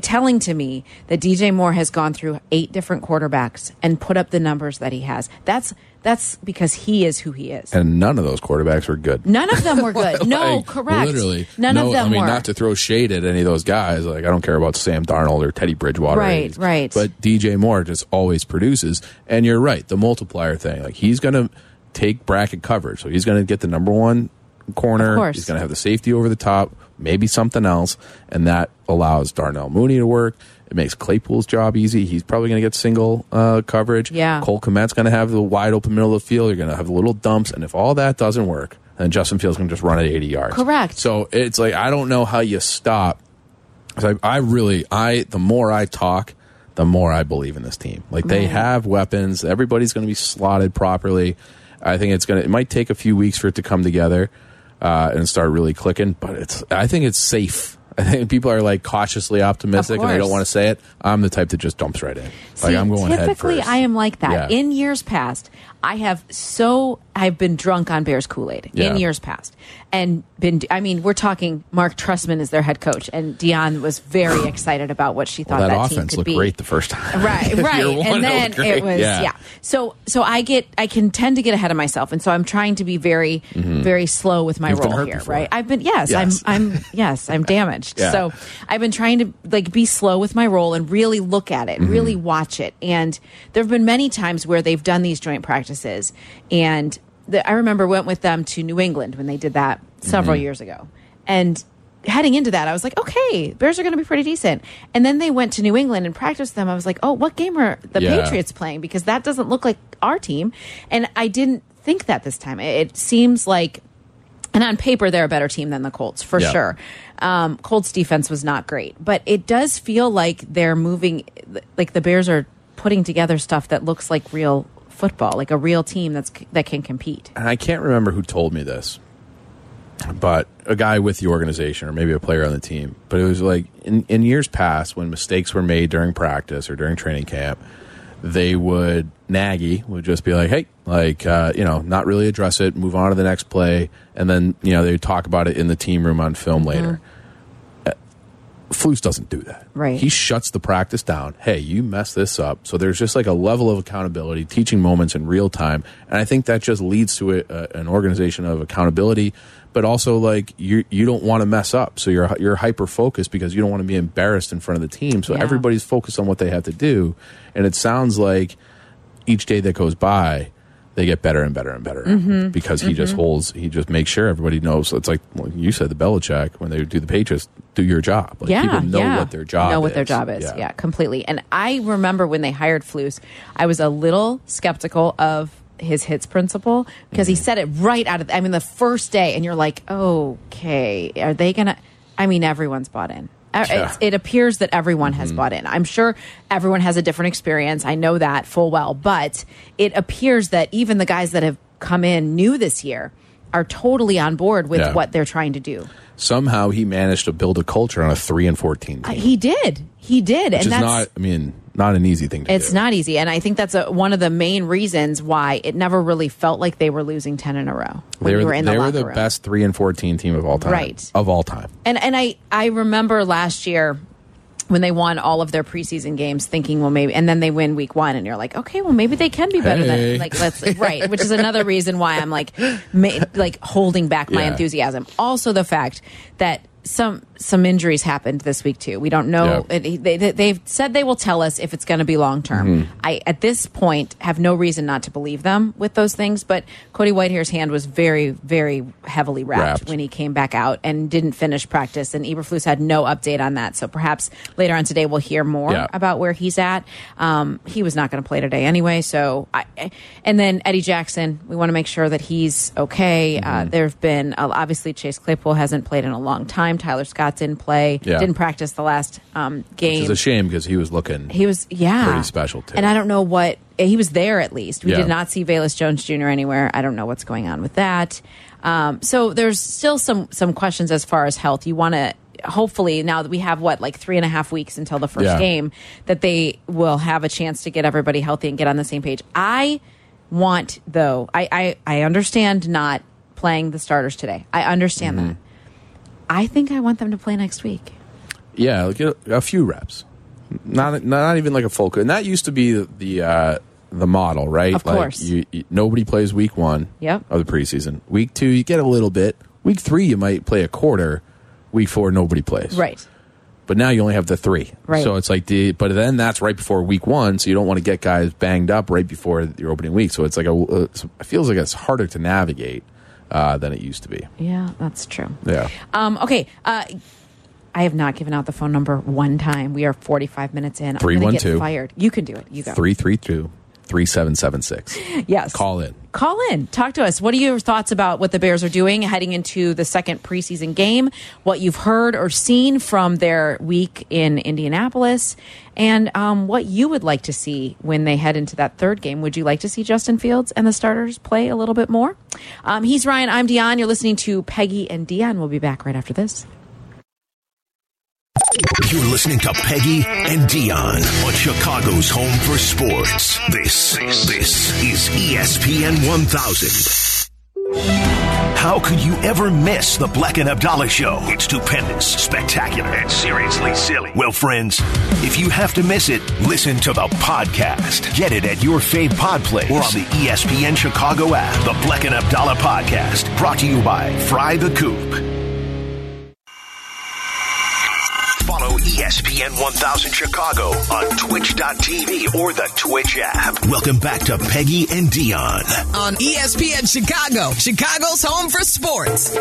telling to me that DJ Moore has gone through eight different quarterbacks and put up the numbers that he has. That's that's because he is who he is. and none of those quarterbacks were good. None of them were good. No, Like, correct. Literally, none no, of them I mean, were. not to throw shade at any of those guys. Like I don't care about Sam Darnold or Teddy Bridgewater. Right, right. But DJ Moore just always produces. And you're right, the multiplier thing. Like he's going to take bracket coverage, so he's going to get the number one corner. He's going to have the safety over the top, maybe something else, and that allows Darnell Mooney to work. It makes Claypool's job easy. He's probably going to get single uh, coverage. Yeah. Cole Kmet's going to have the wide open middle of the field. You're going to have little dumps, and if all that doesn't work, then Justin Fields can just run at 80 yards. Correct. So it's like I don't know how you stop. I, I really, I the more I talk, the more I believe in this team. Like they Right. have weapons. Everybody's going to be slotted properly. I think it's going to. It might take a few weeks for it to come together uh, and start really clicking, but it's. I think it's safe. I think people are like cautiously optimistic and they don't want to say it. I'm the type that just dumps right in. Like See, I'm going typically. I am like that. Yeah. In years past, I have so I've been drunk on Bears Kool Aid Yeah. in years past, and been. I mean, we're talking. Marc Trestman is their head coach, and Dionne was very excited about what she thought Well, that, that, offense looked be. great the first time. Right, right, and then great. it was yeah. So, so I get, I can tend to get ahead of myself, and so I'm trying to be very, very slow with my Mm-hmm. You've role here. before. Right, I've been yes, Yes. I'm, I'm yes, I'm damaged. Yeah. So I've been trying to like be slow with my role and really look at it, Mm-hmm. really watch it. And there have been many times where they've done these joint practices, and the, I remember went with them to New England when they did that several Mm-hmm. years ago, and heading into that, I was like, okay, Bears are going to be pretty decent. And then they went to New England and practiced them. I was like, oh, what game are the Yeah. Patriots playing? Because that doesn't look like our team. And I didn't think that this time. It, it seems like, and on paper, they're a better team than the Colts for Yeah. sure. Um, Colts defense was not great, but it does feel like they're moving, like the Bears are putting together stuff that looks like real football, like a real team that's that can compete. and I can't remember who told me this, but a guy with the organization or maybe a player on the team. But it was like in, in years past when mistakes were made during practice or during training camp, they would Nagy would just be like, "Hey, like uh, you know, not really address it, move on to the next play," and then you know they would talk about it in the team room on film later. Flus doesn't do that. Right. He shuts the practice down. Hey, you messed this up. So there's just like a level of accountability, teaching moments in real time, and I think that just leads to a, a, an organization of accountability. But also, like you, you don't want to mess up, so you're you're hyper focused because you don't want to be embarrassed in front of the team. So Yeah. everybody's focused on what they have to do, and it sounds like each day that goes by, they get better and better and better Mm-hmm. because he just holds, he just makes sure everybody knows. It's like you said, the Belichick when they do the Patriots, do your job. Like yeah, people know yeah. what their job know what is. their job is. Yeah. completely. And I remember when they hired Flus, I was a little skeptical of his hits principle because he said it right out of. I mean, the first day, and you're like, okay, are they gonna? I mean, everyone's bought in. Uh, Yeah. it's- It appears that everyone has bought in. I'm sure everyone has a different experience. I know that full well, but it appears that even the guys that have come in new this year are totally on board with Yeah. what they're trying to do. Somehow he managed to build a culture on a three and fourteen Uh, he did. He did, which and that's not. I mean, not an easy thing to It's do. not easy, and I think that's a, one of the main reasons why it never really felt like they were losing ten in a row when They you were, were in they the were the room. best three and fourteen team of all time. Right. Of all time. And and I I remember last year when they won all of their preseason games, thinking, well, maybe, and then they win week one, and you're like, okay, well, maybe they can be better Hey. than like let's right, which is another reason why I'm like ma- like holding back my Yeah. enthusiasm. Also, the fact that some some injuries happened this week too. We don't know. It, they, they, they've said they will tell us if it's going to be long term. Mm-hmm. I at this point have no reason not to believe them with those things. But Cody Whitehair's hand was very very heavily wrapped, Wrapped. when he came back out and didn't finish practice. And Eberflus had no update on that. So perhaps later on today we'll hear more Yeah. about where he's at. Um, he was not going to play today anyway. So I, and then Eddie Jackson, we want to make sure that he's okay. Mm-hmm. Uh, there have been uh, obviously Chase Claypool hasn't played in a long time. Tyler Scott didn't play. Yeah. Didn't practice the last um, game. Which is a shame because he was looking. He was, yeah, Pretty special, too. And I don't know what he was there at least. We Yeah. did not see Velus Jones Jr. anywhere. I don't know what's going on with that. Um, so there's still some some questions as far as health. You want to hopefully now that we have what like three and a half weeks until the first Yeah. game that they will have a chance to get everybody healthy and get on the same page. I want though. I I, I understand not playing the starters today. I understand Mm-hmm. that. I think I want them to play next week. Yeah, like a, a few reps, not not even like a full. And that used to be the the, uh, the model, right? Of Like, course. you, you- nobody plays week one. Yep. Of the preseason. Week two, you get a little bit. Week three, you might play a quarter. Week four, nobody plays. Right. But now you only have the three. Right. So it's like the. But then that's right before week one, so you don't want to get guys banged up right before your opening week. So it's like a. It feels like it's harder to navigate uh, than it used to be. Yeah, that's true. Yeah. Um, okay. Uh, I have not given out the phone number one time. We are 45 minutes in. I'm going to get 312. fired. You can do it. You go. Three three two three seven seven six. Yes. Call in. Call in. Talk to us. What are your thoughts about what the Bears are doing heading into the second preseason game? What you've heard or seen from their week in Indianapolis? And um, what you would like to see when they head into that third game? Would you like to see Justin Fields and the starters play a little bit more? Um, he's Ryan. I'm Dionne. You're listening to Peggy and Dionne. We'll be back right after this. You're listening to Peggy and Dionne on Chicago's home for sports. This, this is ESPN 1000. How could you ever miss the Black and Abdallah show? It's stupendous, spectacular, and seriously silly. Well, friends, if you have to miss it, listen to the podcast. Get it at your fave pod place or on the ESPN Chicago app. The Black and Abdallah podcast, brought to you by Fry the Coop. ESPN 1000 Chicago on twitch.tv or the Twitch app. Welcome back to Peggy and Dionne. on ESPN Chicago, Chicago's home for sports.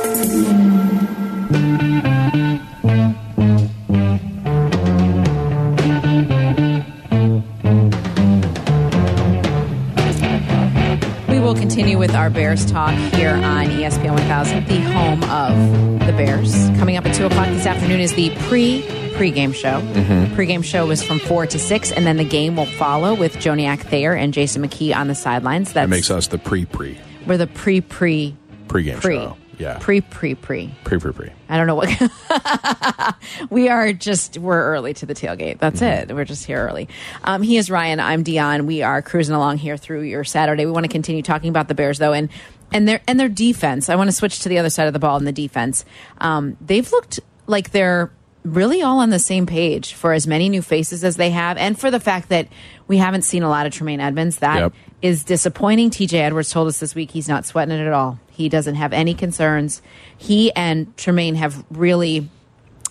We will continue with our Bears talk here on ESPN 1000, the home of the Bears. Coming up at 2 o'clock this afternoon is the pre pregame show. Mhm. Pregame show was from 4 to 6, and then the game will follow with Joniak Thayer and Jason McKie on the sidelines. That makes us the pre pre We're the pre pre pregame pre. show. Yeah. Pre pre pre. Pre pre pre. I don't know what. we are just, we're early to the tailgate. That's Mm-hmm. it. We're just here early. Um, he is Ryan. I'm Dionne. We are cruising along here through your Saturday. We want to continue talking about the Bears, though, and and their and their defense. I want to switch to the other side of the ball in the defense. Um, they've looked like they're really all on the same page for as many new faces as they have, and for the fact that we haven't seen a lot of Tremaine Edmunds. That is Yep. disappointing. TJ Edwards told us this week he's not sweating it at all. He doesn't have any concerns. He and Tremaine have really,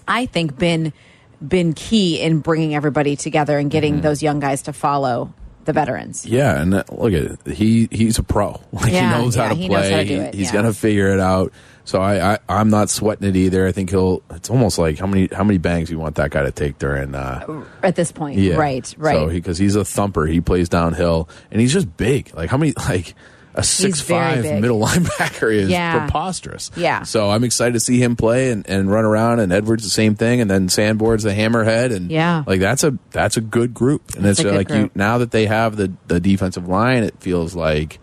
I think, been been key in bringing everybody together and getting Mm-hmm. those young guys to follow the veterans. Yeah, and that, look at it. He he's a pro. Like Yeah, he knows how to he play. how to it, he's yeah. gonna figure it out. So I, I I'm not sweating it either. I think he'll. It's almost like how many how many bangs you want that guy to take during. Uh, At this point, yeah, right, right. So because he's a thumper, he plays downhill, and he's just big. Like how many like. A six five middle linebacker is Yeah. preposterous. Yeah. So I'm excited to see him play and, and run around. And Edwards the same thing, and then Sanborn's the hammerhead, and Yeah. like that's a that's a good group. And That's it's like you now that they have the the defensive line, it feels like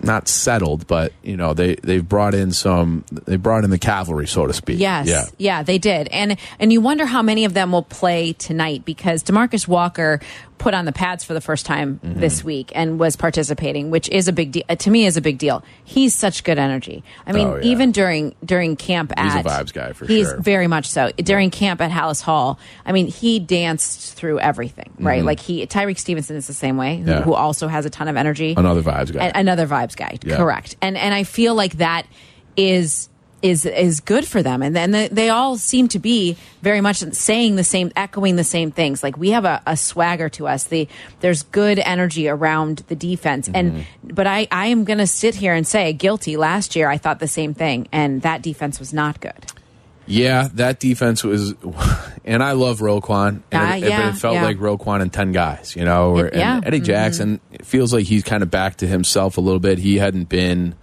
not settled, but you know they they've brought in some they brought in the cavalry, so to speak. Yes, yeah, Yeah. they did, and and you wonder how many of them will play tonight because Demarcus Walker put on the pads for the first time Mm-hmm. this week and was participating, which is a big deal to me. Is a big deal. He's such good energy. I mean, Oh, yeah. even during during camp at He's a vibes guy for he's sure. very much so during camp at Halas Hall. I mean, he danced through everything, right? Mhm. Like he Tyrique Stevenson is the same way, who, Yeah. who also has a ton of energy. Another vibes guy. A- another vibes guy, Yeah. correct? And and I feel like that is is is good for them, and then they, they all seem to be very much saying the same, echoing the same things. Like we have a, a swagger to us. The there's good energy around the defense, and Mm-hmm. but I I am going to sit here and say guilty. Last year I thought the same thing, and that defense was not good. Yeah, that defense was, and I love Roquan. And Ah, it, but yeah, it felt yeah. like Roquan and ten guys, you know. Or, It- yeah. Eddie Mhm. Jackson it feels like he's kind of back to himself a little bit. He hadn't been,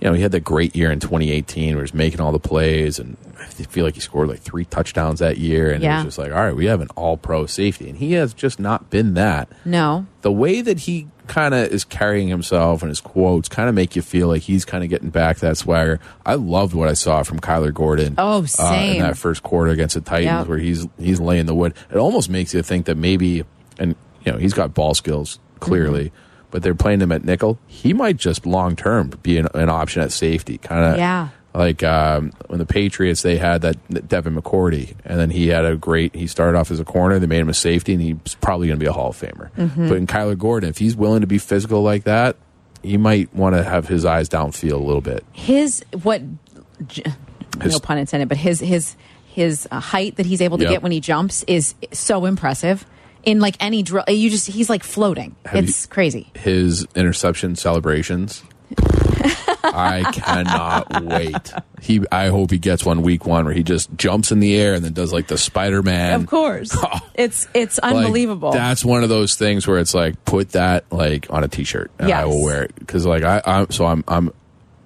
you know, he had that great year in 2018 where he's making all the plays, and I feel like he scored like three touchdowns that year, and it was just like, all right, we have an All Pro safety, and he has just not been that. No, The way that he kind of is carrying himself and his quotes kind of make you feel like he's kind of getting back that swagger. I loved what I saw from Kyler Gordon. Oh, uh, in that first quarter against the Titans, Yep. where he's he's laying the wood. It almost makes you think that maybe, and you know, he's got ball skills clearly, Mm-hmm. But they're playing him at nickel. He might just long term be an, an option at safety, kind of. Yeah. Like um, when the Patriots, they had that Devin McCourty, and then he had a great. He started off as a corner. They made him a safety, and he's probably going to be a Hall of Famer. Mhm. But in Kyler Gordon, if he's willing to be physical like that, he might want to have his eyes downfield a little bit. his what j- no pun intended but his his his uh, height that he's able to Yep. get when he jumps is so impressive in like any drill you just he's like floating Have it's crazy His interception celebrations. I cannot wait. He, I hope he gets one week one where he just jumps in the air and then does like the Spider Man. of course it's it's unbelievable that's one of those things where it's like put that like on a t-shirt and I will wear it because like I, I'm so I'm I'm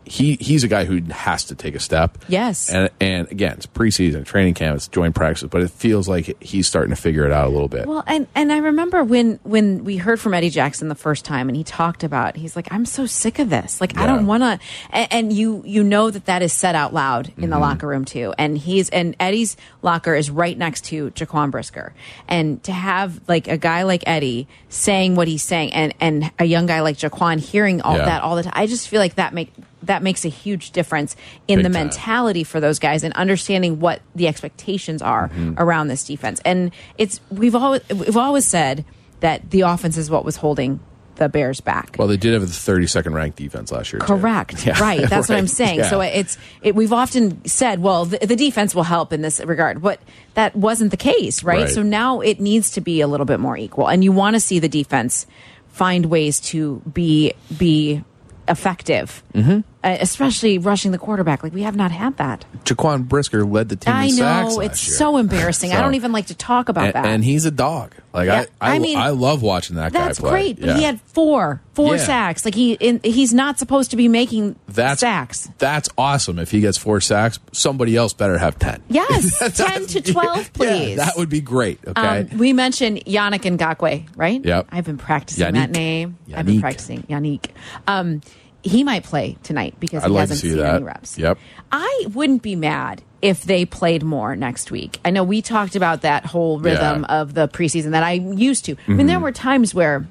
he he's a guy who has to take a step. Yes. And and again, it's preseason, training camp, it's joint practice, but it feels like he's starting to figure it out a little bit. Well, and and I remember when when we heard from Eddie Jackson the first time, and he talked about he's like, I'm so sick of this. Like, I don't want to. And, and you you know that that is said out loud in the Mhm. locker room too. And he's and Eddie's locker is right next to Jaquan Brisker, and to have like a guy like Eddie saying what he's saying, and and a young guy like Jaquan hearing all Yeah. that all the time, I just feel like that make that makes a huge difference in Big the time. mentality for those guys and understanding what the expectations are Mhm. around this defense. And it's we've always we've always said that the offense is what was holding the Bears back. Well, they did have the 32nd ranked defense last year. Correct. Yeah, Right. That's what I'm saying. Yeah. So it's it, we've often said, well, the, the defense will help in this regard, but that wasn't the case, right? Right. So now it needs to be a little bit more equal, and you want to see the defense find ways to be be effective, Mhm. Uh, especially rushing the quarterback. Like we have not had that. Jaquan Brisker led the team I in sacks know it's so embarrassing. I don't even like to talk about and, that. and he's a dog. Like Yeah, I, I, I mean, I love watching that guy That's play. great, but Yeah. he had four, four Yeah. sacks. Like he, in, he's not supposed to be making that's sacks. That's awesome. If he gets four sacks, somebody else better have ten. Yes, ten to twelve, please. Yeah, that would be great. Okay. Um, we mentioned Yannick and Ngakoue, right? Yep. I've been practicing Yannick. that name. I've been practicing Yannick. Um, he might play tonight because I'd he like to hasn't see seen that. any reps. Yep. I wouldn't be mad if they played more next week. I know we talked about that whole rhythm Yeah. of the preseason that I used to. I mean, there Mhm. were times where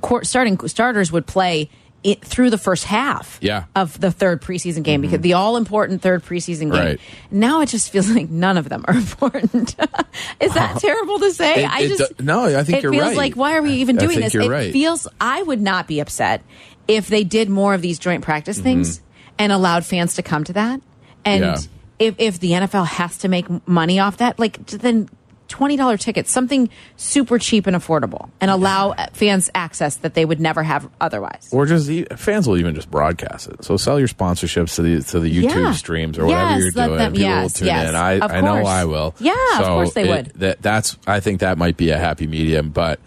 court, starting starters would play it through the first half Yeah. of the third preseason game because the all important third preseason game. Right. Now it just feels like none of them are important. Is that terrible to say? It- I just no, I think it you're feels right. like why are we even doing this? you're it right. feels I would not be upset if they did more of these joint practice Mm-hmm. things and allowed fans to come to that. And Yeah. if if the NFL has to make money off that, like then twenty dollar tickets, something super cheap and affordable, and allow uh, fans access that they would never have otherwise. Or just fans will even just broadcast it. So sell your sponsorships to the to the YouTube Yeah. streams or whatever Yes, you're doing. them- People will tune yes, in. I, I know. I will. Yeah, of course they it- would. That that's I think that might be a happy medium, but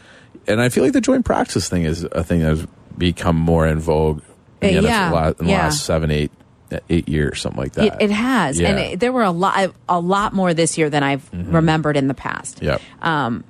and I feel like the joint practice thing is a thing that has become more in vogue in the NFL yeah, in the yeah. last seven, eight, eight years, something like that. It, it has, Yeah. and it, there were a lot, a lot more this year than I've Mhm. remembered in the past. Yep. Um,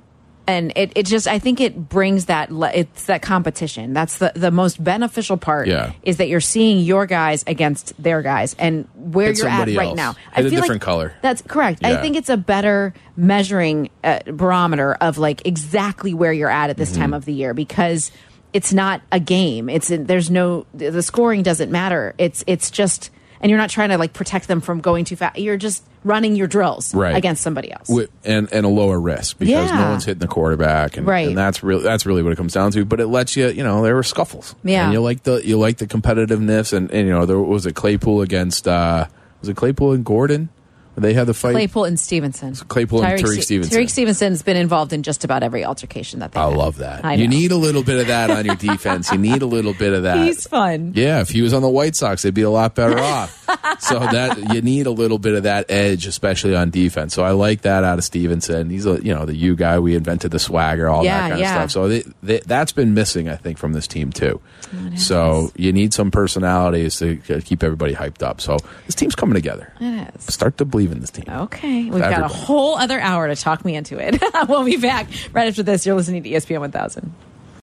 and it, it just, I think it brings that, it's that competition. That's the, the most beneficial part. Yeah. Is that you're seeing your guys against their guys, and where Hit you're at right else. now. Hit a different color. That's correct. I think it's a better measuring uh, barometer of like exactly where you're at at this Mm-hmm. time of the year because it's not a game. It's there's no the scoring doesn't matter. It's it's just and you're not trying to like protect them from going too fast. You're just running your drills Right. against somebody else. Wi- and and a lower risk because no one's hitting the quarterback, and, Right. and that's really that's really what it comes down to. But it lets you, you know, there were scuffles, Yeah. and you like the you like the competitiveness, and, and you know there was a Claypool against uh was it Claypool and Gordon? They had the fight. Claypool and Stevenson. Claypool and Tyrique Ste- Stevenson. Tyrique Stevenson's been involved in just about every altercation that they. I love that. I You know. need a little bit of that on your defense. You need a little bit of that. He's fun. Yeah, if he was on the White Sox, they'd be a lot better off. So that you need a little bit of that edge, especially on defense. So I like that out of Stevenson. He's a you know the U guy. We invented the swagger, all Yeah, that kind yeah. of stuff. So they, they, that's been missing, I think, from this team too. So you need some personalities to keep everybody hyped up. So this team's coming together. It is. Start to believe in this team. Okay, we've got a whole other hour to talk me into it. we'll be back right after this. You're listening to ESPN 1000.